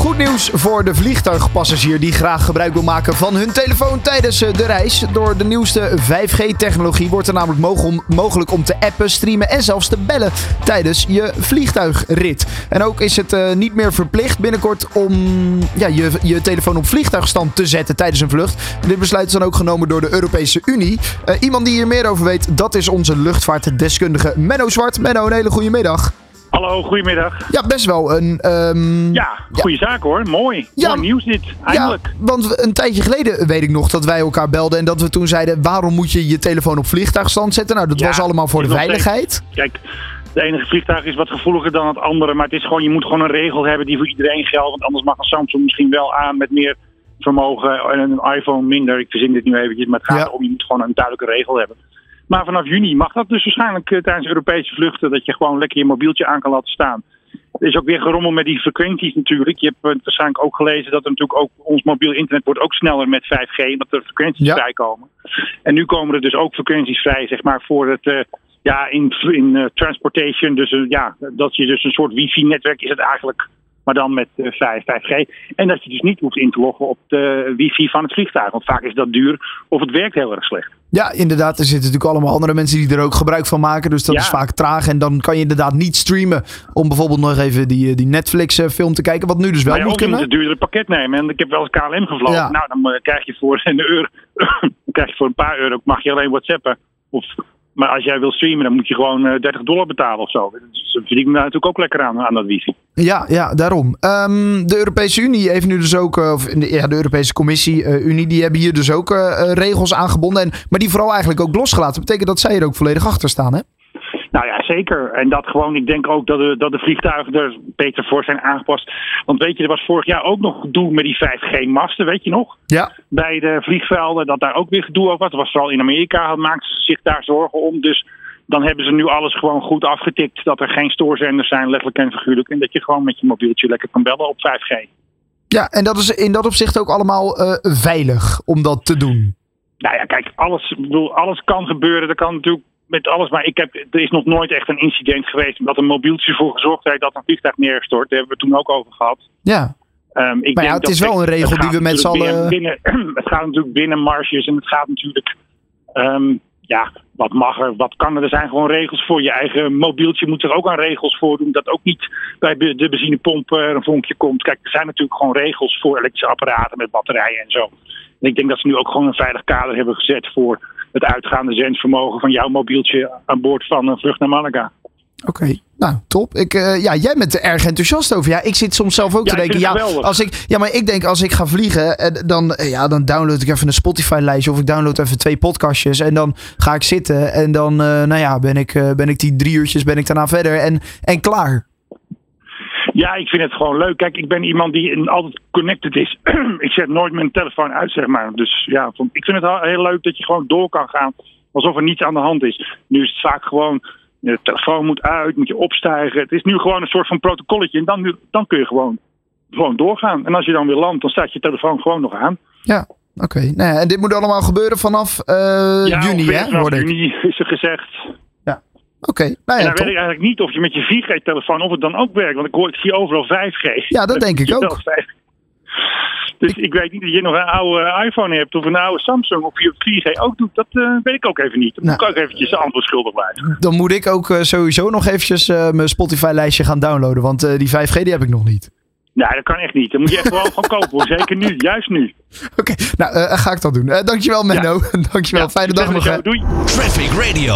Goed nieuws voor de vliegtuigpassagier die graag gebruik wil maken van hun telefoon tijdens eh, de reis. Door de nieuwste 5G-technologie wordt er namelijk mogel- mogelijk om te appen, streamen en zelfs te bellen tijdens je vliegtuigrit. En ook is het eh, niet meer verplicht binnenkort om ja, je, je telefoon op vliegtuigstand te zetten tijdens een vlucht. Dit besluit is dan ook genomen door de Europese Unie. Eh, iemand die hier meer over weet, dat is onze luchtvaartdeskundige Menno Zwart. Menno, een hele goede middag. Hallo, goedemiddag. Ja, best wel een... ehm, Ja, goede zaak hoor. Mooi. Ja. Mooi nieuws dit. Eindelijk. Ja, want een tijdje geleden weet ik nog dat wij elkaar belden en dat we toen zeiden: waarom moet je je telefoon op vliegtuigstand zetten? Nou, dat Ja, was allemaal voor de steeds. veiligheid. Kijk, de ene vliegtuig is wat gevoeliger dan het andere. Maar het is gewoon, je moet gewoon een regel hebben die voor iedereen geldt. Want anders mag een Samsung misschien wel aan met meer vermogen en een iPhone minder. Ik verzin dit nu eventjes, maar het gaat erom, je moet gewoon een duidelijke regel hebben. Maar vanaf juni mag dat dus waarschijnlijk eh, tijdens Europese vluchten. Dat je gewoon lekker je mobieltje aan kan laten staan. Er is ook weer gerommel met die frequenties natuurlijk. Je hebt eh, waarschijnlijk ook gelezen dat er natuurlijk ook ons mobiel internet wordt ook sneller met 5G. Omdat er frequenties Ja. vrijkomen. En nu komen er dus ook frequenties vrij, zeg maar, voor het eh, ja, in, in transportation. Dus ja, dat je dus een soort wifi-netwerk is het eigenlijk. Maar dan met eh, 5, 5G. En dat je dus niet hoeft in te loggen op de wifi van het vliegtuig. Want vaak is dat duur of het werkt heel erg slecht. Ja, inderdaad. Er zitten natuurlijk allemaal andere mensen die er ook gebruik van maken. Dus dat Ja. is vaak traag. En dan kan je inderdaad niet streamen om bijvoorbeeld nog even die, eh, die Netflix-film te kijken. Wat nu dus wel Maar ja, moet of je moet kunnen. het duurdere pakket nemen. En ik heb wel eens KLM gevlogen. Ja. Nou, dan eh, krijg je voor een euro, dan krijg je voor een paar euro mag je alleen WhatsAppen. Of, maar als jij wil streamen, dan moet je gewoon eh, 30 dollar betalen of zo. Dus ze verdienen daar natuurlijk ook lekker aan, aan dat wifi. Ja, ja, daarom. Ehm, de Europese Unie heeft nu dus ook, eh, of de, ja, de Europese Commissie, eh, Unie, die hebben hier dus ook eh, regels aangebonden. En, maar die vooral eigenlijk ook losgelaten. Dat betekent dat zij er ook volledig achter staan, hè? Nou ja, zeker. En dat gewoon, ik denk ook dat de, dat de vliegtuigen er beter voor zijn aangepast. Want weet je, er was vorig jaar ook nog gedoe met die 5G-masten, weet je nog? Ja. Bij de vliegvelden, dat daar ook weer gedoe over was. Dat was vooral in Amerika, maakten ze zich daar zorgen om. Dus dan hebben ze nu alles gewoon goed afgetikt. Dat er geen stoorzenders zijn, letterlijk en figuurlijk. En dat je gewoon met je mobieltje lekker kan bellen op 5G. Ja, en dat is in dat opzicht ook allemaal eh, veilig om dat te doen. Nou ja, kijk, alles, ik bedoel, alles kan gebeuren. Er kan natuurlijk met alles. Maar ik heb, er is nog nooit echt een incident geweest. dat een mobieltje voor gezorgd heeft dat een vliegtuig neerstort. Daar hebben we het toen ook over gehad. Ja, Ehm, ik Maar ja, denk het is wel een regel die we met z'n allen- Binnen, binnen- het gaat natuurlijk binnen marges en het gaat natuurlijk. ehm, ja, wat mag er, wat kan er? Er zijn gewoon regels voor. Je eigen mobieltje moet er ook aan regels voor doen. Dat ook niet bij de benzinepomp eh, een vonkje komt. Kijk, er zijn natuurlijk gewoon regels voor elektrische apparaten met batterijen en zo. En ik denk dat ze nu ook gewoon een veilig kader hebben gezet voor het uitgaande zendvermogen van jouw mobieltje aan boord van een vlucht naar Malaga. Oké. Nou, top. Ik, eh, ja, jij bent er erg enthousiast over. Ja, ik zit soms zelf ook Ja, te denken. Ja, als ik, ja, maar ik denk als ik ga vliegen, eh, dan, eh, ja, dan download ik even een Spotify-lijstje. Of ik download even twee podcastjes. En dan ga ik zitten. En dan, nou ja, ben ik, ben ik die drie uurtjes ben ik daarna verder. En, en klaar. Ja, ik vind het gewoon leuk. Kijk, ik ben iemand die altijd connected is. ik zet nooit mijn telefoon uit, zeg maar. Dus ja, ik vind het heel leuk dat je gewoon door kan gaan alsof er niets aan de hand is. Nu is het vaak gewoon, de telefoon moet uit, moet je opstijgen. Het is nu gewoon een soort van protocolletje. En dan, dan kun je gewoon, gewoon doorgaan. En als je dan weer landt, dan staat je telefoon gewoon nog aan. Ja, oké. Nou ja, en dit moet allemaal gebeuren vanaf eh, ja, juni, hè? vanaf Hoorde ik. juni is er gezegd. Oké, nou En ja, dan top. weet ik eigenlijk niet of je met je 4G-telefoon, of het dan ook werkt. Want ik, hoor, ik zie overal 5G. Ja, dat denk ik ook. wel 5G. Dus ik weet niet of je nog een oude iPhone hebt of een oude Samsung of je 4G ook doet. Dat eh, weet ik ook even niet. Dan moet Nou. ik ook eventjes de antwoord schuldig blijven. Dan moet ik ook eh, sowieso nog eventjes eh, mijn Spotify-lijstje gaan downloaden. Want eh, die 5G die heb ik nog niet. Nee, dat kan echt niet. Dan moet je echt gewoon van kopen hoor. Zeker nu, juist nu. Oké, nou eh, ga ik dat doen. Eh, dankjewel Menno. dankjewel, fijne dag nog. Doei. Traffic Radio.